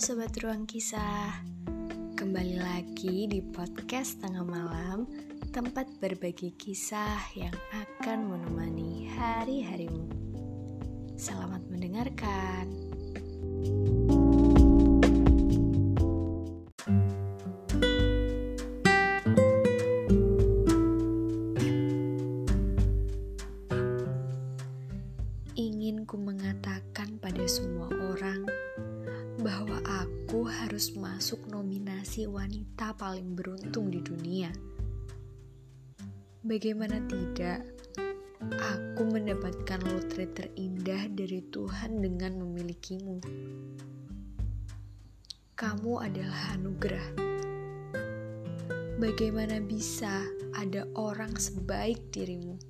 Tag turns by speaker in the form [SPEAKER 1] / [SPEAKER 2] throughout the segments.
[SPEAKER 1] Sobat Ruang Kisah. Kembali lagi di podcast Tengah Malam Tempat berbagi kisah yang akan menemani hari-harimu. Selamat mendengarkan. Ingin ku mengatakan pada semua orang bahwa aku harus masuk nominasi wanita paling beruntung di dunia. Bagaimana tidak, aku mendapatkan lotre terindah dari Tuhan dengan memilikimu. Kamu adalah anugerah. Bagaimana bisa ada orang sebaik dirimu?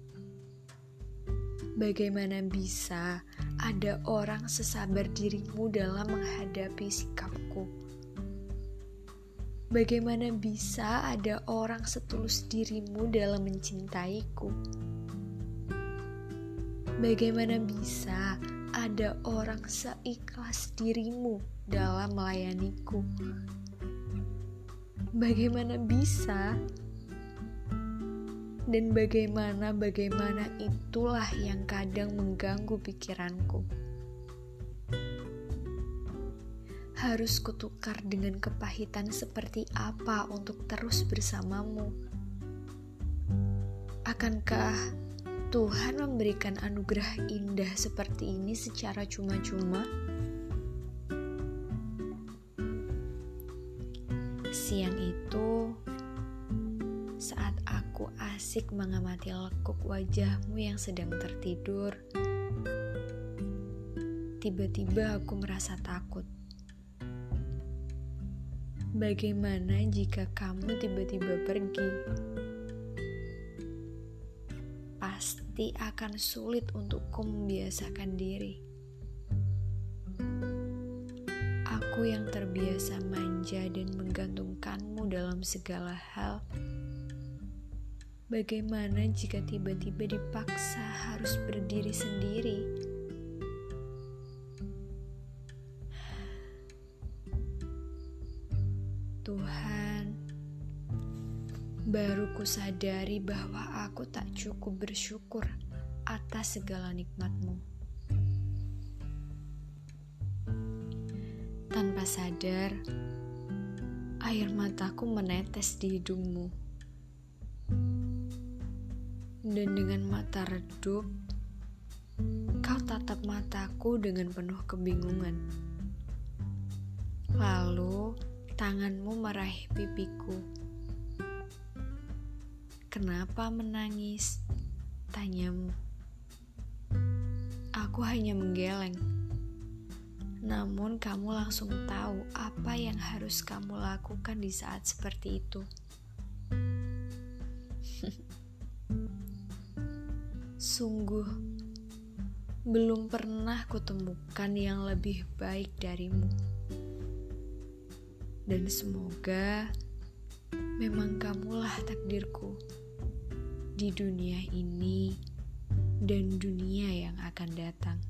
[SPEAKER 1] Bagaimana bisa ada orang sesabar dirimu dalam menghadapi sikapku? Bagaimana bisa ada orang setulus dirimu dalam mencintaiku? Bagaimana bisa ada orang seikhlas dirimu dalam melayaniku? Bagaimana bisa dan bagaimana bagaimana itulah yang kadang mengganggu pikiranku. Harus kutukar dengan kepahitan seperti apa untuk terus bersamamu? Akankah Tuhan memberikan anugerah indah seperti ini secara cuma-cuma? Siang itu, saat aku asik mengamati lekuk wajahmu yang sedang tertidur. Tiba-tiba aku merasa takut. Bagaimana jika kamu tiba-tiba pergi? Pasti akan sulit untukku membiasakan diri. Aku yang terbiasa manja dan menggantungkanmu dalam segala hal Bagaimana jika tiba-tiba dipaksa harus berdiri sendiri? Tuhan, baru ku sadari bahwa aku tak cukup bersyukur atas segala nikmatmu. Tanpa sadar, air mataku menetes di hidungmu dan dengan mata redup, kau tatap mataku dengan penuh kebingungan. Lalu, tanganmu meraih pipiku. Kenapa menangis? Tanyamu. Aku hanya menggeleng. Namun kamu langsung tahu apa yang harus kamu lakukan di saat seperti itu. Sungguh, belum pernah kutemukan yang lebih baik darimu. Dan semoga memang kamulah takdirku di dunia ini dan dunia yang akan datang.